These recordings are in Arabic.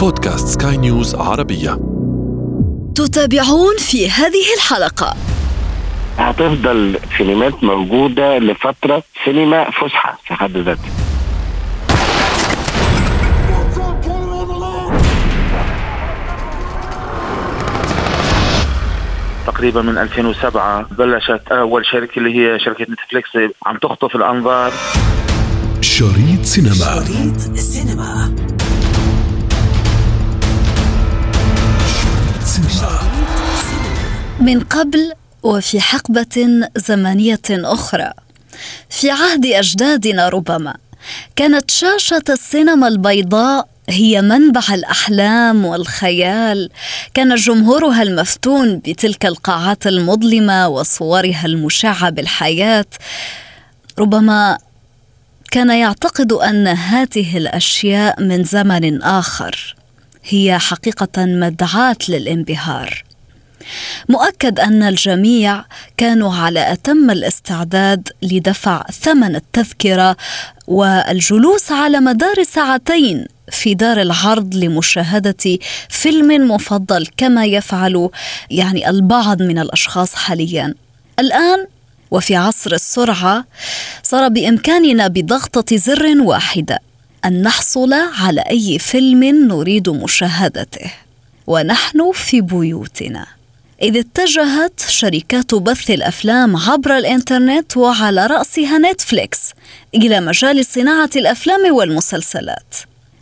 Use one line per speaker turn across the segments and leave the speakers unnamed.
بودكاست سكاي نيوز عربية.
تتابعون في هذه الحلقة.
هتفضل سينمات موجودة لفترة سينما فسحة في حد ذاتها.
تقريبا من 2007 بلشت أول شركة اللي هي شركة نتفليكس عم تخطف الأنظار.
شريط سينما.
شريط السينما من قبل وفي حقبة زمنية أخرى. في عهد أجدادنا ربما كانت شاشة السينما البيضاء هي منبع الأحلام والخيال. كان جمهورها المفتون بتلك القاعات المظلمة وصورها المشعة بالحياة. ربما كان يعتقد أن هذه الأشياء من زمن آخر. هي حقيقة مدعاة للانبهار. مؤكد أن الجميع كانوا على أتم الاستعداد لدفع ثمن التذكرة والجلوس على مدار ساعتين في دار العرض لمشاهدة فيلم مفضل كما يفعل يعني البعض من الأشخاص حاليا. الآن وفي عصر السرعة صار بإمكاننا بضغطة زر واحدة. أن نحصل على أي فيلم نريد مشاهدته ونحن في بيوتنا إذ اتجهت شركات بث الأفلام عبر الإنترنت وعلى رأسها نتفليكس إلى مجال صناعة الأفلام والمسلسلات.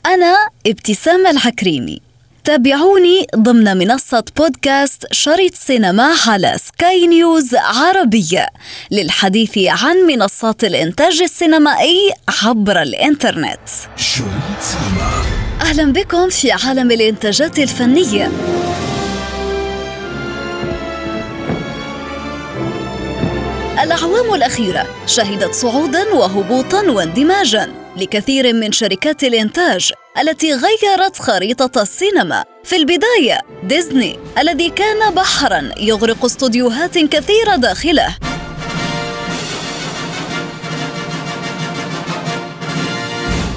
أنا ابتسام العكريمي. تابعوني ضمن منصة بودكاست شريط سينما على سكاي نيوز عربية للحديث عن منصات الإنتاج السينمائي عبر الإنترنت. أهلا بكم في عالم الإنتاجات الفنية. الأعوام الأخيرة شهدت صعودا وهبوطا واندماجا لكثير من شركات الإنتاج التي غيرت خريطة السينما. في البداية ديزني الذي كان بحرا يغرق استوديوهات كثيرة داخله.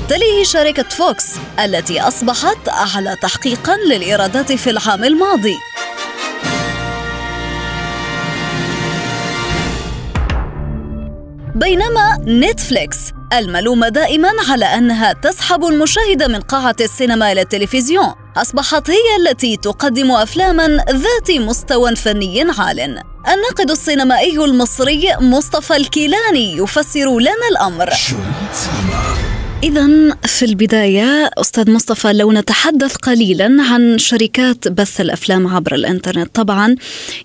تليه شركة فوكس التي أصبحت أعلى تحقيقا للإيرادات في العام الماضي. بينما نتفليكس الملومة دائما على أنها تسحب المشاهد من قاعة السينما إلى التلفزيون. أصبحت هي التي تقدم أفلاما ذات مستوى فني عال. الناقد السينمائي المصري مصطفى الكيلاني يفسر لنا الأمر. إذا في البداية أستاذ مصطفى لو نتحدث قليلا عن شركات بث الأفلام عبر الإنترنت طبعا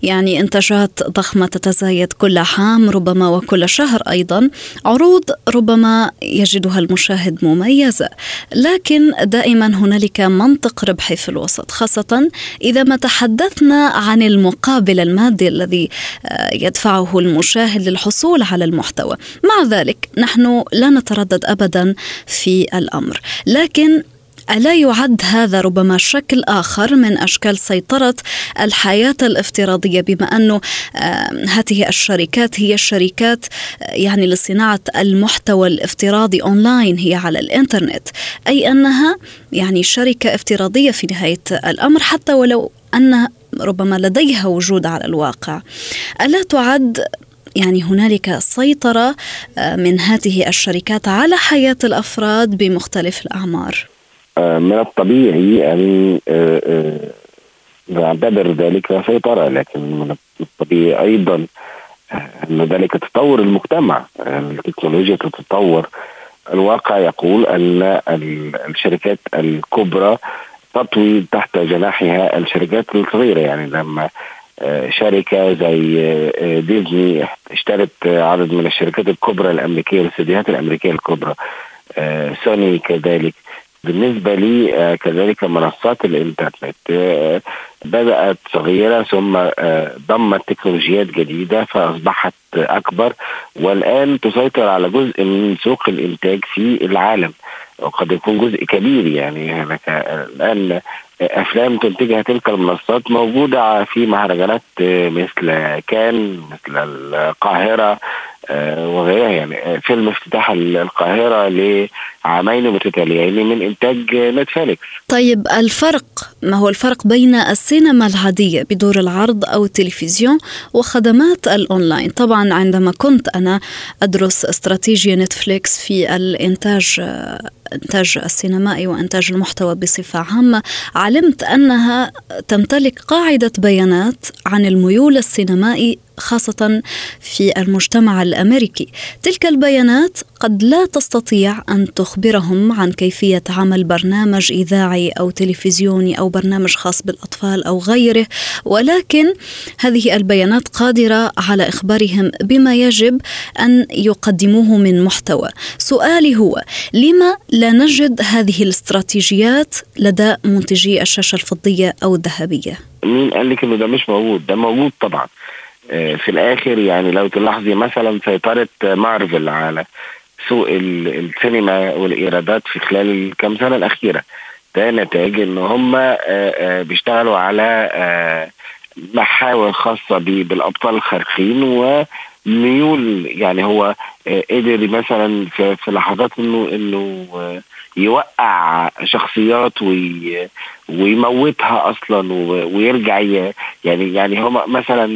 يعني إنتاجات ضخمة تتزايد كل عام ربما وكل شهر أيضا عروض ربما يجدها المشاهد مميزة لكن دائما هنالك منطق ربحي في الوسط خاصة إذا ما تحدثنا عن المقابل المادي الذي آه، يدفعه المشاهد للحصول على المحتوى. مع ذلك نحن لا نتردد أبدا في الأمر. لكن ألا يعد هذا ربما شكل آخر من أشكال سيطرة الحياة الافتراضية بما آه، هذه الشركات هي الشركات آه، يعني لصناعة المحتوى الافتراضي أونلاين هي على الإنترنت. أي أنها يعني شركة افتراضية في نهاية الأمر حتى ولو ان ربما لديها وجود على الواقع. ألا تعد يعني هنالك سيطرة آه، من هذه الشركات على حياة الأفراد بمختلف الأعمار.
آه، من الطبيعي أن آه، نعتبر ذلك سيطرة لكن من الطبيعي أيضا أن ذلك تطور المجتمع. التكنولوجيا تتطور. الواقع يقول أن ال- الشركات الكبرى تطوي تحت جناحها الشركات الصغيرة. يعني لما شركة زي آه، آه، ديزني اشترت آه، عدد من الشركات الكبرى الأمريكية الاستديوهات الأمريكية الكبرى آه، سوني كذلك. بالنسبة لي آه، كذلك منصات الإنترنت آه، بدأت صغيرة ثم آه، ضمت تكنولوجيات جديدة فأصبحت أكبر والآن تسيطر على جزء من سوق الإنتاج في العالم وقد يكون جزء كبير يعني هناك الآن أفلام تنتجها تلك المنصات موجودة في مهرجانات آه، مثل كان مثل القاهرة آه، وغيرها. يعني آه، فيلم افتتاح القاهرة عامين متتاليين من إنتاج نتفليكس
طيب الفرق ما هو الفرق بين السينما العادية بدور العرض أو التلفزيون وخدمات الأونلاين؟ طبعا عندما كنت أنا أدرس استراتيجية نتفليكس في الإنتاج إنتاج السينمائي وإنتاج المحتوى بصفة عامة علمت أنها تمتلك قاعدة بيانات عن الميول السينمائي خاصة في المجتمع الأمريكي. تلك البيانات قد لا تستطيع أن تخبرهم عن كيفية عمل برنامج إذاعي أو تلفزيوني أو برنامج خاص بالأطفال أو غيره. ولكن هذه البيانات قادرة على إخبارهم بما يجب أن يقدموه من محتوى. سؤالي هو لما لا نجد هذه الاستراتيجيات لدى منتجي الشاشة الفضية أو الذهبية؟
مين قال لك إنه ده مش موجود؟ ده موجود طبعا. آه، في الآخر يعني لو تلاحظي مثلا سيطرة مارفل على سوق السينما والإيرادات في خلال الكام سنة الأخيرة. ده نتاج إن هم آه، آه، بيشتغلوا على محاور خاصة بالأبطال الخارقين وميول يعني هو قدر مثلا في لحظات انه إنه يوقع شخصيات وي ويموتها أصلا ويرجع يعني يعني هم مثلا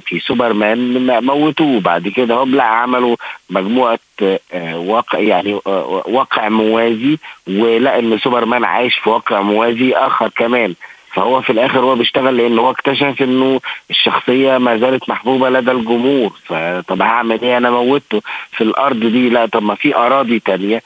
في سوبرمان موتوه بعد كده هم لا عملوا مجموعة واقع يعني واقع موازي ولقى إن سوبرمان عايش في واقع موازي آخر كمان. فهو في الآخر هو بيشتغل لأن هو اكتشف إنه الشخصية ما زالت محبوبة لدى الجمهور. فطب هعمل إيه؟ أنا موته في الأرض دي لا طب ما في أراضي تانية.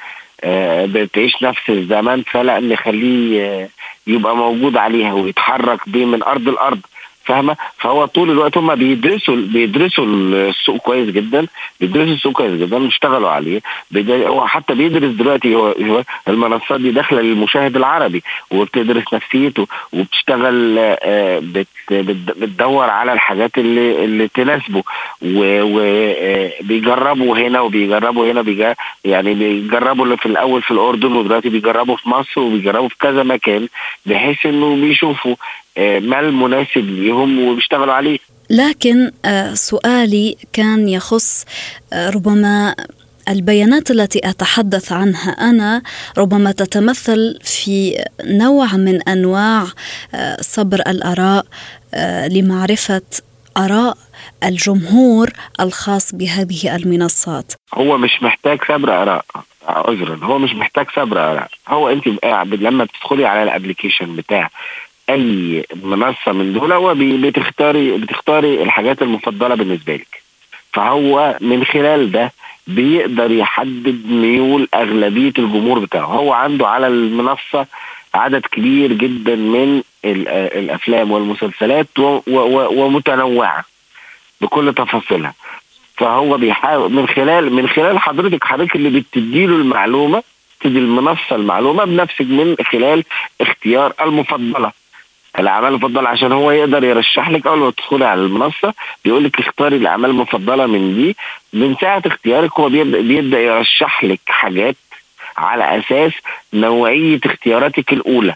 بتعيش نفس الزمن فلا نخليه آه، يبقى موجود عليها ويتحرك بيه من أرض الأرض فاهمة؟ فهو طول الوقت هم بيدرسوا بيدرسوا السوق كويس جدا بيدرسوا السوق كويس جدا بيشتغلوا عليه. هو حتى بيدرس دلوقتي هو المنصات دي داخلة للمشاهد العربي وبتدرس نفسيته وبتشتغل آه، بتدور على الحاجات اللي اللي تناسبه وبيجربوا هنا وبيجربوا هنا يعني بيجربوا اللي في الأول في الأردن ودلوقتي بيجربوا في مصر وبيجربوا في كذا مكان بحيث انه بيشوفوا آه، ما المناسب ليهم وبيشتغلوا عليه.
لكن آه، سؤالي كان يخص آه، ربما البيانات التي أتحدث عنها أنا ربما تتمثل في نوع من أنواع صبر الأراء لمعرفة آراء الجمهور الخاص بهذه المنصات.
هو مش محتاج صبر آراء عذرا. هو مش محتاج صبر آراء. هو أنت لما بتدخلي على الابلكيشن بتاع أي منصة من دول هو بتختاري بتختاري الحاجات المفضلة بالنسبة لك. فهو من خلال ده بيقدر يحدد ميول أغلبية الجمهور بتاعه. هو عنده على المنصة عدد كبير جدا من الأفلام والمسلسلات ومتنوعة بكل تفاصيلها. فهو بيحاول من خلال من خلال حضرتك حضرتك اللي بتديله المعلومة تدي المنصة المعلومة بنفسك من خلال اختيار المفضلة. الأعمال المفضلة عشان هو يقدر يرشح لك أول ما تدخلي على المنصة بيقول لك اختاري الأعمال المفضلة من دي. من ساعة اختيارك هو بيبدا, بيبدأ يرشح لك حاجات على أساس نوعية اختياراتك الأولى.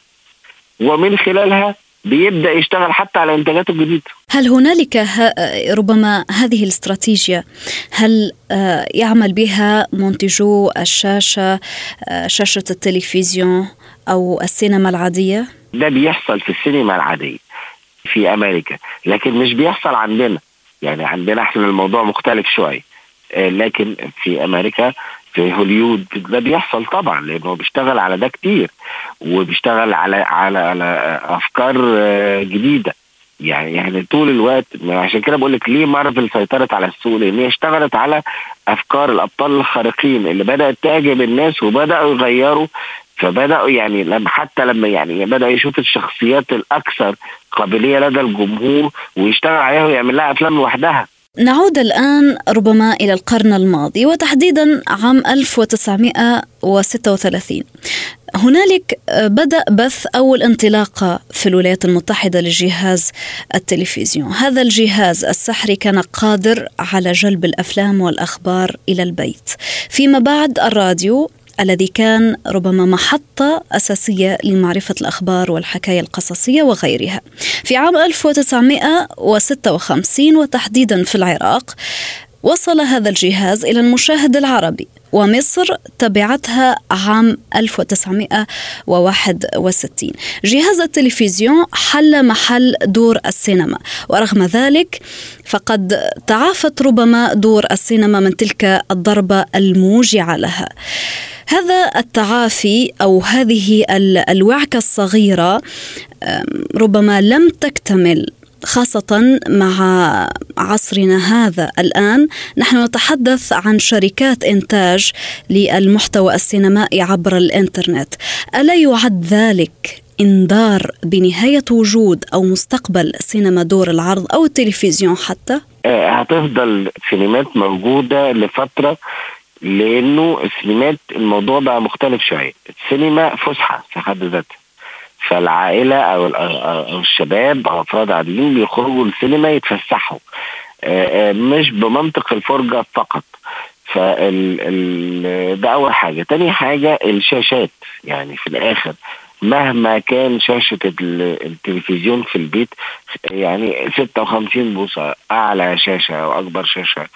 ومن خلالها بيبدأ يشتغل حتى على إنتاجاته الجديدة.
هل هنالك ربما هذه الاستراتيجية هل آه، يعمل بها منتجو الشاشة آه، شاشة التلفزيون أو السينما العادية؟
ده بيحصل في السينما العادية في أمريكا لكن مش بيحصل عندنا. يعني عندنا إحنا الموضوع مختلف شوية. آه، لكن في أمريكا في هوليود ده بيحصل طبعا لأنه بيشتغل على ده كتير وبيشتغل على على على أفكار آه، جديدة. يعني يعني طول الوقت عشان كده بقول لك ليه مارفل سيطرت على السوق؟ لأن هي اشتغلت على أفكار الأبطال الخارقين اللي بدأت تعجب الناس وبدأوا يغيروا فبداوا يعني لما حتى لما يعني بدأ يشوف الشخصيات الأكثر قابلية لدى الجمهور ويشتغل عليها ويعمل لها أفلام لوحدها.
نعود الآن ربما إلى القرن الماضي وتحديدا عام 1936 هنالك بدأ بث أول انطلاقة في الولايات المتحدة لجهاز التلفزيون. هذا الجهاز السحري كان قادر على جلب الأفلام والأخبار إلى البيت. فيما بعد الراديو الذي كان ربما محطة أساسية لمعرفة الأخبار والحكاية القصصية وغيرها. في عام 1956 وتحديدا في العراق وصل هذا الجهاز إلى المشاهد العربي ومصر تبعتها عام 1961 جهاز التلفزيون حل محل دور السينما ورغم ذلك فقد تعافت ربما دور السينما من تلك الضربة الموجعة لها. هذا التعافي أو هذه الوعكة الصغيرة ربما لم تكتمل خاصة مع عصرنا هذا الآن نحن نتحدث عن شركات إنتاج للمحتوى السينمائي عبر الإنترنت. ألا يعد ذلك إنذار بنهاية وجود أو مستقبل سينما دور العرض أو التلفزيون حتى؟
آه، هتفضل سينمات موجودة لفترة لأنه السينمات الموضوع بقى مختلف شوية. السينما فسحة في حد ذاتها. فالعائلة أو أو الشباب أو افراد عاديين بيخرجوا السينما يتفسحوا. آه، آه، مش بمنطق الفرجة فقط. فال ده أول حاجة. تاني حاجة الشاشات. يعني في الآخر مهما كان شاشة التلفزيون في البيت يعني 56 بوصة أعلى شاشة أو أكبر شاشة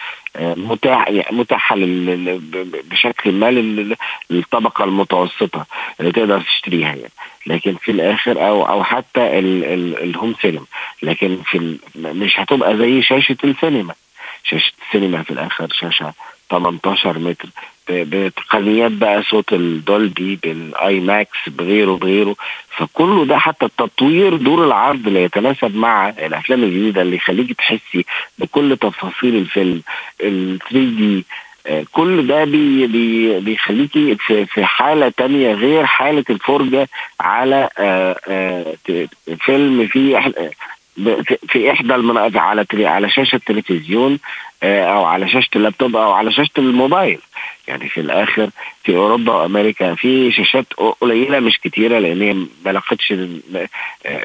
متاح متاحة بشكل ما للطبقة المتوسطة اللي تقدر تشتريها يعني. لكن في الآخر أو أو حتى ال home cinema. لكن في مش هتبقى زي شاشة السينما. شاشة السينما في الآخر شاشة 18 متر بتقنيات بقى صوت ال Dolby بال IMAX بغيره بغيره فكله ده حتى التطوير دور العرض اللي يتناسب مع الأفلام الجديدة اللي يخليك تحسي بكل تفاصيل الفيلم ال 3 دي آه، كل ده بي بي بيخليكي في, في حالة تانية غير حالة الفرجة على آه، آه، فيلم فيه في إحدى المناطق على على شاشة التلفزيون أو على شاشة اللابتوب أو على شاشة الموبايل. يعني في الآخر في أوروبا وأمريكا في شاشات قليلة مش كتيرة لأن هي ما لقتش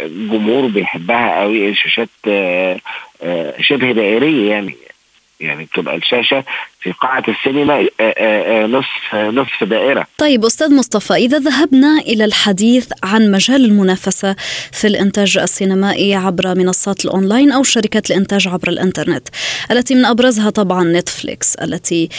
جمهور بيحبها قوي. شاشات آه، آه، شبه دائرية يعني. يعني بتبقى الشاشة في قاعة السينما آه، آه، آه، نصف نصف دائرة.
طيب أستاذ مصطفى إذا ذهبنا إلى الحديث عن مجال المنافسة في الإنتاج السينمائي عبر منصات الأونلاين أو شركات الإنتاج عبر الإنترنت التي من أبرزها طبعا نتفليكس التي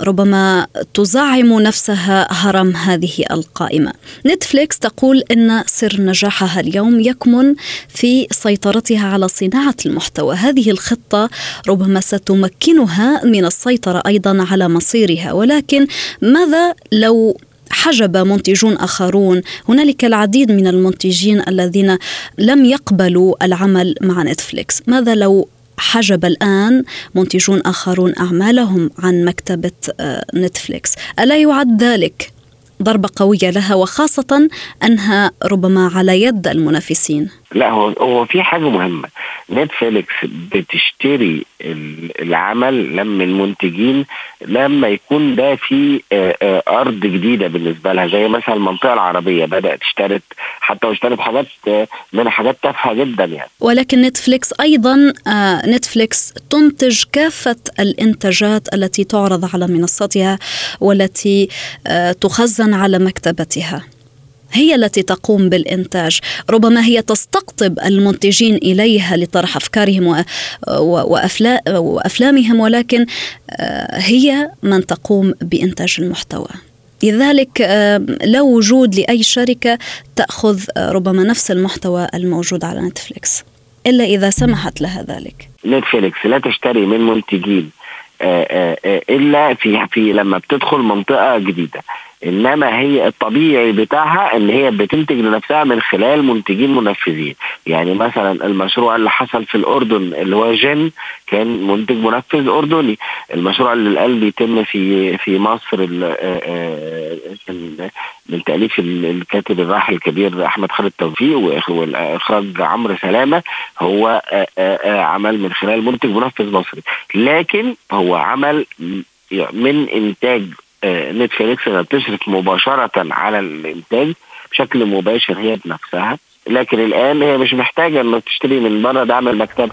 ربما تزعم نفسها هرم هذه القائمة. نتفليكس تقول إن سر نجاحها اليوم يكمن في سيطرتها على صناعة المحتوى. هذه الخطة ربما ستمكنها من السيطرة السيطرة أيضا على مصيرها. ولكن ماذا لو حجب منتجون آخرون، هنالك العديد من المنتجين الذين لم يقبلوا العمل مع نتفليكس، ماذا لو حجب الآن منتجون آخرون أعمالهم عن مكتبة آه، نتفليكس، ألا يعد ذلك ضربة قوية لها وخاصة أنها ربما على يد المنافسين؟
لا هو هو في حاجة مهمة. نتفليكس بتشتري العمل لما المنتجين لما يكون ده في آه، آه، أرض جديدة بالنسبة لها زي مثلا المنطقة العربية بدأت اشترت حتى واشترت حاجات آه، من حاجات تافهة جدا يعني.
ولكن نتفليكس أيضا نتفليكس تنتج كافة الإنتاجات التي تعرض على منصتها والتي تخزن على مكتبتها. هي التي تقوم بالإنتاج. ربما هي تستقطب المنتجين إليها لطرح أفكارهم وأفلامهم ولكن آه، هي من تقوم بإنتاج المحتوى. لذلك آه، لا وجود لأي شركة تأخذ آه، ربما نفس المحتوى الموجود على نتفليكس إلا إذا سمحت لها ذلك.
نتفليكس لا تشتري من منتجين إلا في في لما بتدخل منطقة جديدة. إنما هي الطبيعي بتاعها إن هي بتنتج لنفسها من خلال منتجين منفذين. يعني مثلا المشروع اللي حصل في الأردن اللي هو جن كان منتج منفذ أردني. المشروع اللي الآن بيتم في في مصر آه، آه، من تأليف الكاتب الراحل الكبير أحمد خالد توفيق واخراج عمرو سلامة هو آه، عمل من خلال منتج منفذ مصري. لكن هو عمل من إنتاج نتفليكس إنها بتشرف مباشرة على الإنتاج بشكل مباشر هي بنفسها. لكن الآن هي مش محتاجة إنها تشتري من بره دعم المكتبه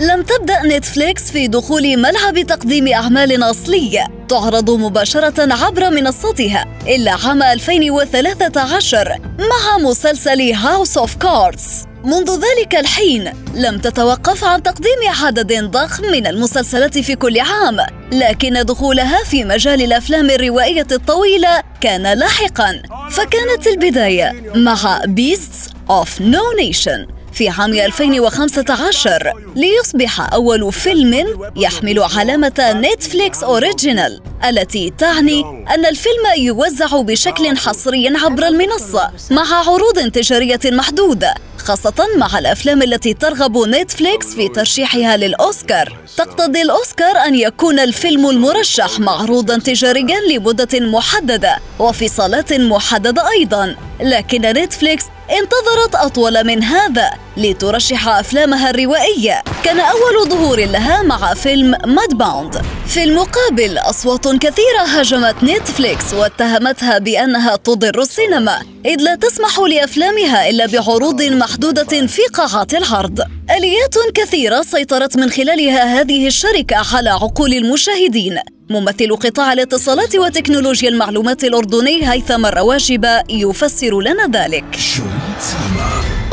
لم تبدأ نتفليكس في دخول ملعب تقديم أعمال أصلية. تعرض مباشرة عبر منصتها إلا عام 2013 مع مسلسل House of Cards منذ ذلك الحين لم تتوقف عن تقديم عدد ضخم من المسلسلات في كل عام لكن دخولها في مجال الأفلام الروائية الطويلة كان لاحقا. فكانت البداية مع Beasts of No Nation في عام 2015 ليصبح أول فيلم يحمل علامة نتفليكس Original التي تعني أن الفيلم يوزع بشكل حصري عبر المنصة مع عروض تجارية محدودة خاصة مع الأفلام التي ترغب نتفليكس في ترشيحها للأوسكار. تقتضي الأوسكار أن يكون الفيلم المرشح معروضا تجاريا لمدة محددة وفي صالات محددة أيضا لكن نتفليكس انتظرت أطول من هذا. لترشح أفلامها الروائية. كان أول ظهور لها مع فيلم مادباوند في المقابل أصوات كثيرة هاجمت نتفليكس واتهمتها بأنها تضر السينما إذ لا تسمح لأفلامها إلا بعروض محدودة في قاعات العرض. آليات كثيرة سيطرت من خلالها هذه الشركة على عقول المشاهدين. ممثل قطاع الاتصالات وتكنولوجيا المعلومات الأردني هيثم الرواجب يفسر لنا ذلك.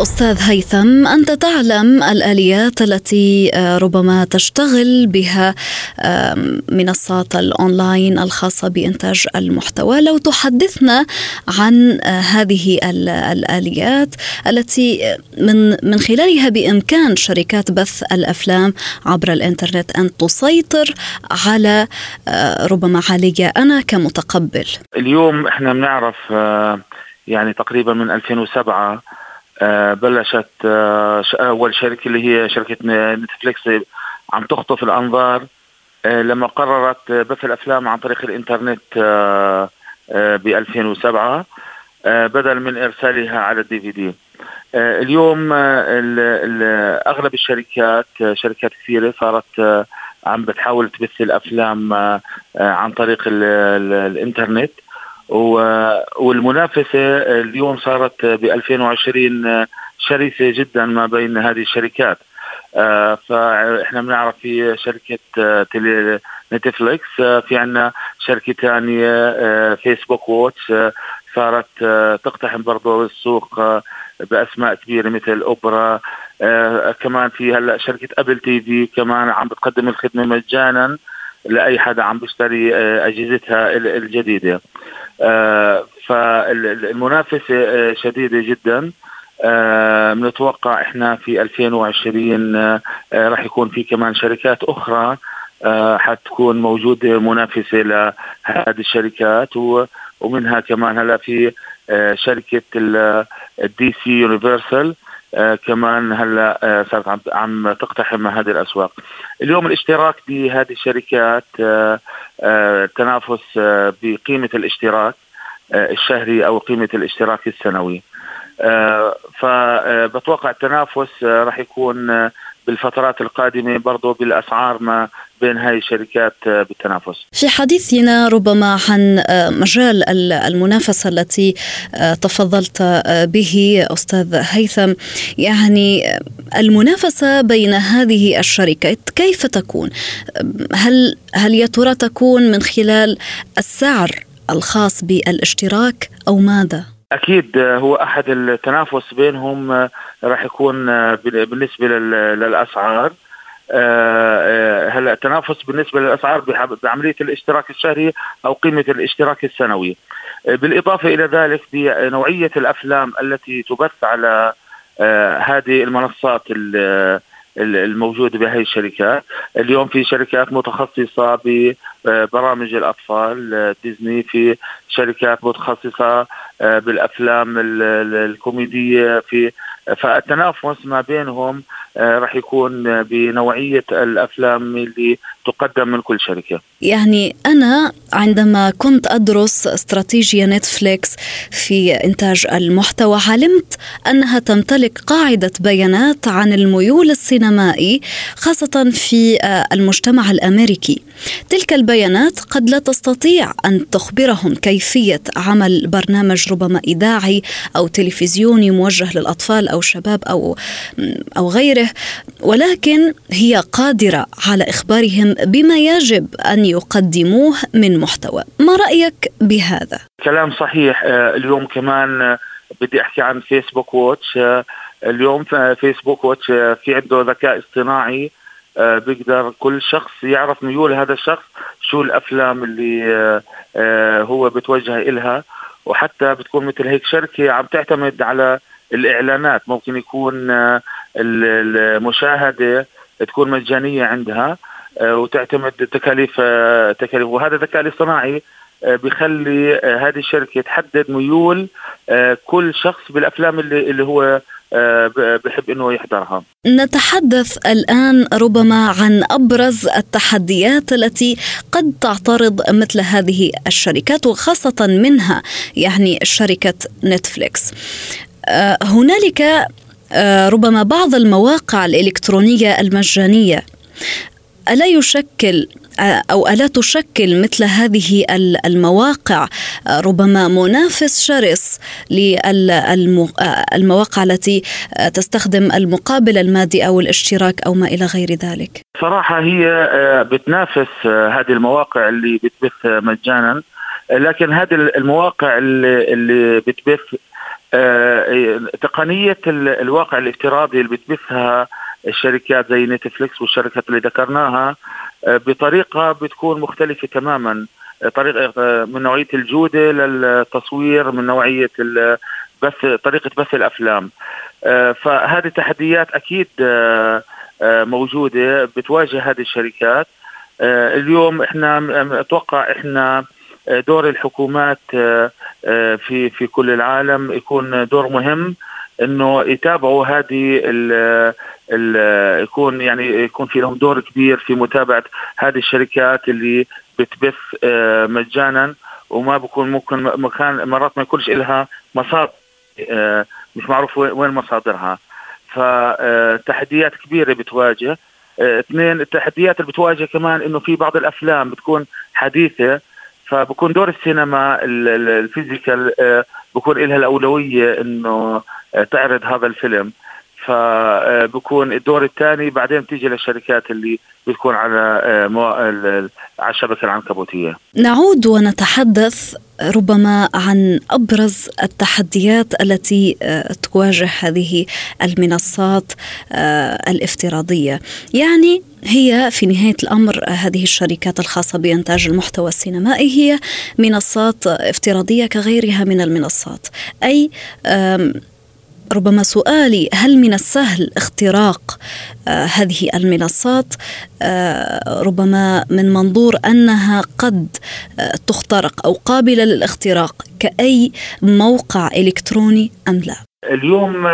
أستاذ هيثم أنت تعلم الآليات التي آه، ربما تشتغل بها منصات الأونلاين الخاصة بإنتاج المحتوى. لو تحدثنا عن آه، هذه الآليات التي آه، من من خلالها بإمكان شركات بث الأفلام عبر الإنترنت أن تسيطر على ربما علي أنا كمتقبل.
اليوم إحنا بنعرف يعني تقريبا من 2007 آه، بلشت آه، أول شركة اللي هي شركة نتفليكس عم تخطف الأنظار. آه، لما قررت بث الأفلام عن طريق الإنترنت ب 2007 بدل من إرسالها على الدي في دي اليوم أغلب الشركات شركات كثيرة صارت عم بتحاول تبث الأفلام عن طريق الإنترنت. والمنافسة اليوم صارت ب 2020 شرسة جدا ما بين هذه الشركات. آه، فإحنا بنعرف في شركة تيلي نتفليكس آه، في عندنا شركة ثانية فيسبوك واتش صارت تقتحم برضه السوق بأسماء كبيرة مثل أوبرا كمان في هلأ شركة أبل تي في كمان عم بتقدم الخدمة مجانا لأي حدا عم بيشتري أجهزتها الجديدة. آه، فالمنافسة آه، شديدة جدا. بنتوقع آه، إحنا في 2020 راح يكون في كمان شركات أخرى حتكون موجودة منافسة لهذه الشركات. ومنها كمان هلا في شركة ال DC Universe ال كمان هلا صارت عم عم تقتحم هذه الأسواق. اليوم الاشتراك بهذه الشركات تنافس بقيمة الاشتراك الشهري أو قيمة الاشتراك السنوي. فبتوقع التنافس راح يكون بالفترات القادمة برضه بالأسعار ما بين هاي الشركات بالتنافس.
في حديثنا ربما عن مجال المنافسة التي تفضلت به أستاذ هيثم يعني المنافسة بين هذه الشركات كيف تكون؟ هل هل يا ترى تكون من خلال السعر الخاص بالاشتراك أو ماذا؟
أكيد هو أحد التنافس بينهم راح يكون بالنسبة للأسعار. هلا التنافس بالنسبة للأسعار بعملية الاشتراك الشهري أو قيمة الاشتراك السنوي. بالإضافة إلى ذلك بنوعية الأفلام التي تبث على هذه المنصات الموجودة بهذه الشركات اليوم في شركات متخصصة ببرامج الأطفال ديزني في شركات متخصصة بالأفلام الكوميدية في فالتنافس ما بينهم آه، راح يكون بنوعية الأفلام اللي تقدم من كل شركة.
يعني أنا عندما كنت أدرس استراتيجية نتفليكس في إنتاج المحتوى علمت أنها تمتلك قاعدة بيانات عن الميول السينمائي خاصة في آه، المجتمع الأمريكي. تلك البيانات قد لا تستطيع أن تخبرهم كيفية عمل برنامج ربما إذاعي أو تلفزيوني موجه للأطفال أو شباب أو أو غيره ولكن هي قادرة على إخبارهم بما يجب أن يقدموه من محتوى. ما رأيك بهذا؟
كلام صحيح. آه، اليوم كمان آه، بدي أحكي عن فيسبوك واتش اليوم فيسبوك واتش في عنده ذكاء اصطناعي. بيقدر كل شخص يعرف ميول هذا الشخص شو الأفلام اللي هو بتوجه إلها. وحتى بتكون مثل هيك شركة عم تعتمد على الإعلانات. ممكن يكون المشاهدة تكون مجانية عندها. وتعتمد تكاليف تكاليف وهذا الذكاء الاصطناعي آه، بيخلي آه، هذه الشركة تحدد ميول آه، كل شخص بالأفلام اللي اللي هو بحب إنه يحضرها.
نتحدث الآن ربما عن أبرز التحديات التي قد تعترض مثل هذه الشركات وخاصة منها يعني شركة نتفليكس. هنالك ربما بعض المواقع الإلكترونية المجانية ألا يشكل أو ألا تشكل مثل هذه المواقع ربما منافس شرس للمواقع التي تستخدم المقابل المادي أو الاشتراك أو ما إلى غير ذلك؟
صراحة هي آه، بتنافس آه، هذه المواقع اللي بتبث مجانا لكن هذه المواقع اللي, اللي بتبث آه، تقنية الواقع الافتراضي اللي بتبثها الشركات زي نتفليكس والشركات اللي ذكرناها آه، بطريقة بتكون مختلفة تماما. آه، طريقه آه، من نوعية الجودة للتصوير من نوعية بث طريقة بث الأفلام. فهذه تحديات أكيد موجودة بتواجه هذه الشركات. اليوم إحنا أتوقع إحنا دور الحكومات في في كل العالم يكون دور مهم إنه يتابعوا هذه يكون يعني يكون في لهم دور كبير في متابعة هذه الشركات اللي بتبث آه، مجانا وما بكون ممكن مكان مرات ما يكونش لها مصادر آه، مش معروف وين مصادرها. فتحديات كبيرة بتواجه. آه، اثنين التحديات اللي بتواجه كمان إنه في بعض الأفلام بتكون حديثة فبكون دور السينما الفيزيكال بكون لها الأولوية إنه تعرض هذا الفيلم. فبكون الدور الثاني بعدين بتيجي للشركات اللي بتكون على آه، على الشبكة العنكبوتية.
نعود ونتحدث ربما عن أبرز التحديات التي آه، تواجه هذه المنصات آه، الافتراضية، يعني هي في نهاية الأمر هذه الشركات الخاصة بإنتاج المحتوى السينمائي هي منصات افتراضية كغيرها من المنصات، أي ربما سؤالي هل من السهل اختراق آه هذه المنصات آه ربما من منظور أنها قد آه تخترق أو قابلة للاختراق كأي موقع إلكتروني أم لا؟
اليوم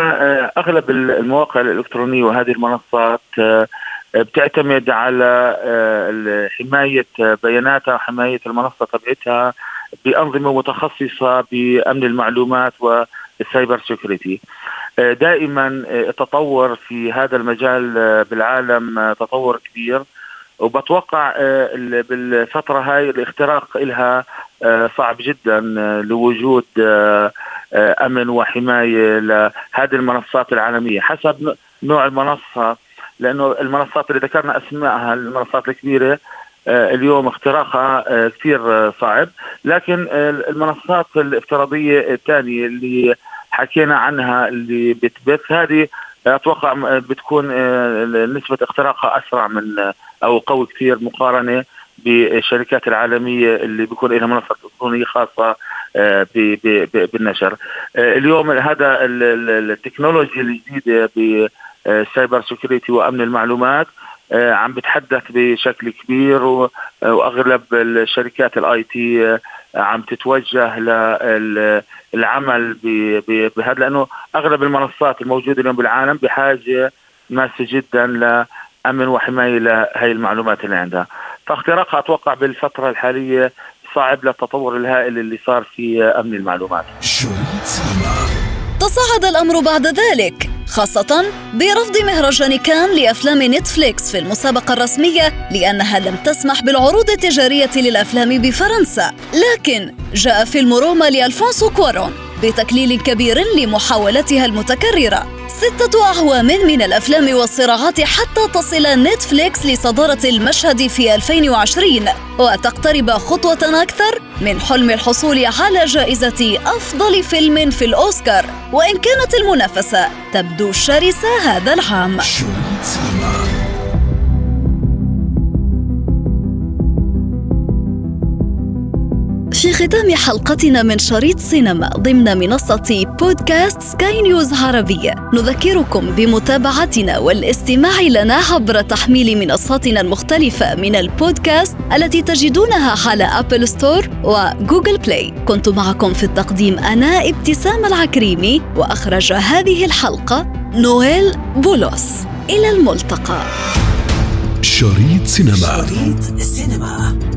أغلب المواقع الإلكترونية وهذه المنصات بتعتمد على حماية بياناتها وحمايه المنصة تبعتها بأنظمة متخصصة بأمن المعلومات وال cyber security. آه، دائما آه، التطور في هذا المجال آه، بالعالم تطور كبير. وبتوقع بالفترة هاي الاختراق إلها صعب جدا لوجود أمن وحماية لهذه المنصات العالمية. حسب نوع المنصة لأنه المنصات اللي ذكرنا أسمائها المنصات الكبيرة اليوم اختراقها كثير صعب لكن المنصات الافتراضية الثانية اللي حكينا عنها اللي بتبث هذه أتوقع بتكون آه، نسبة اختراقها أسرع من أو قوي كثير مقارنة بالشركات العالمية اللي بيكون لها منصة إلكترونية خاصة آه، بالنشر. آه، اليوم هذا التكنولوجيا الجديدة بال cyber security وأمن المعلومات عم بتحدث بشكل كبير وأغلب الشركات ال IT عم تتوجه للعمل بهذا لأنه أغلب المنصات الموجودة اليوم بالعالم بحاجة ماسة جدا لأمن وحماية لهي المعلومات اللي عندها. فاختراقها أتوقع بالفترة الحالية صعب للتطور الهائل اللي صار في أمن المعلومات.
تصاعد الأمر بعد ذلك. خاصة برفض مهرجان كان لأفلام نتفليكس في المسابقة الرسمية لأنها لم تسمح بالعروض التجارية للأفلام بفرنسا. لكن جاء فيلم روما لألفونسو كوارون. بتكليل كبير لمحاولتها المتكررة. ستة أعوام من الأفلام والصراعات حتى تصل نتفليكس لصدارة المشهد في 2020 وتقترب خطوة أكثر من حلم الحصول على جائزة أفضل فيلم في الأوسكار. وإن كانت المنافسة تبدو شرسة هذا العام. في ختام حلقتنا من شريط سينما ضمن منصة بودكاست سكاي نيوز عربية نذكركم بمتابعتنا والاستماع لنا عبر تحميل منصاتنا المختلفة من البودكاست التي تجدونها على أبل ستور وجوجل بلاي كنت معكم في التقديم أنا ابتسام العكريمي وأخرج هذه الحلقة نويل بولوس. إلى الملتقى.
شريط سينما.
شريط السينما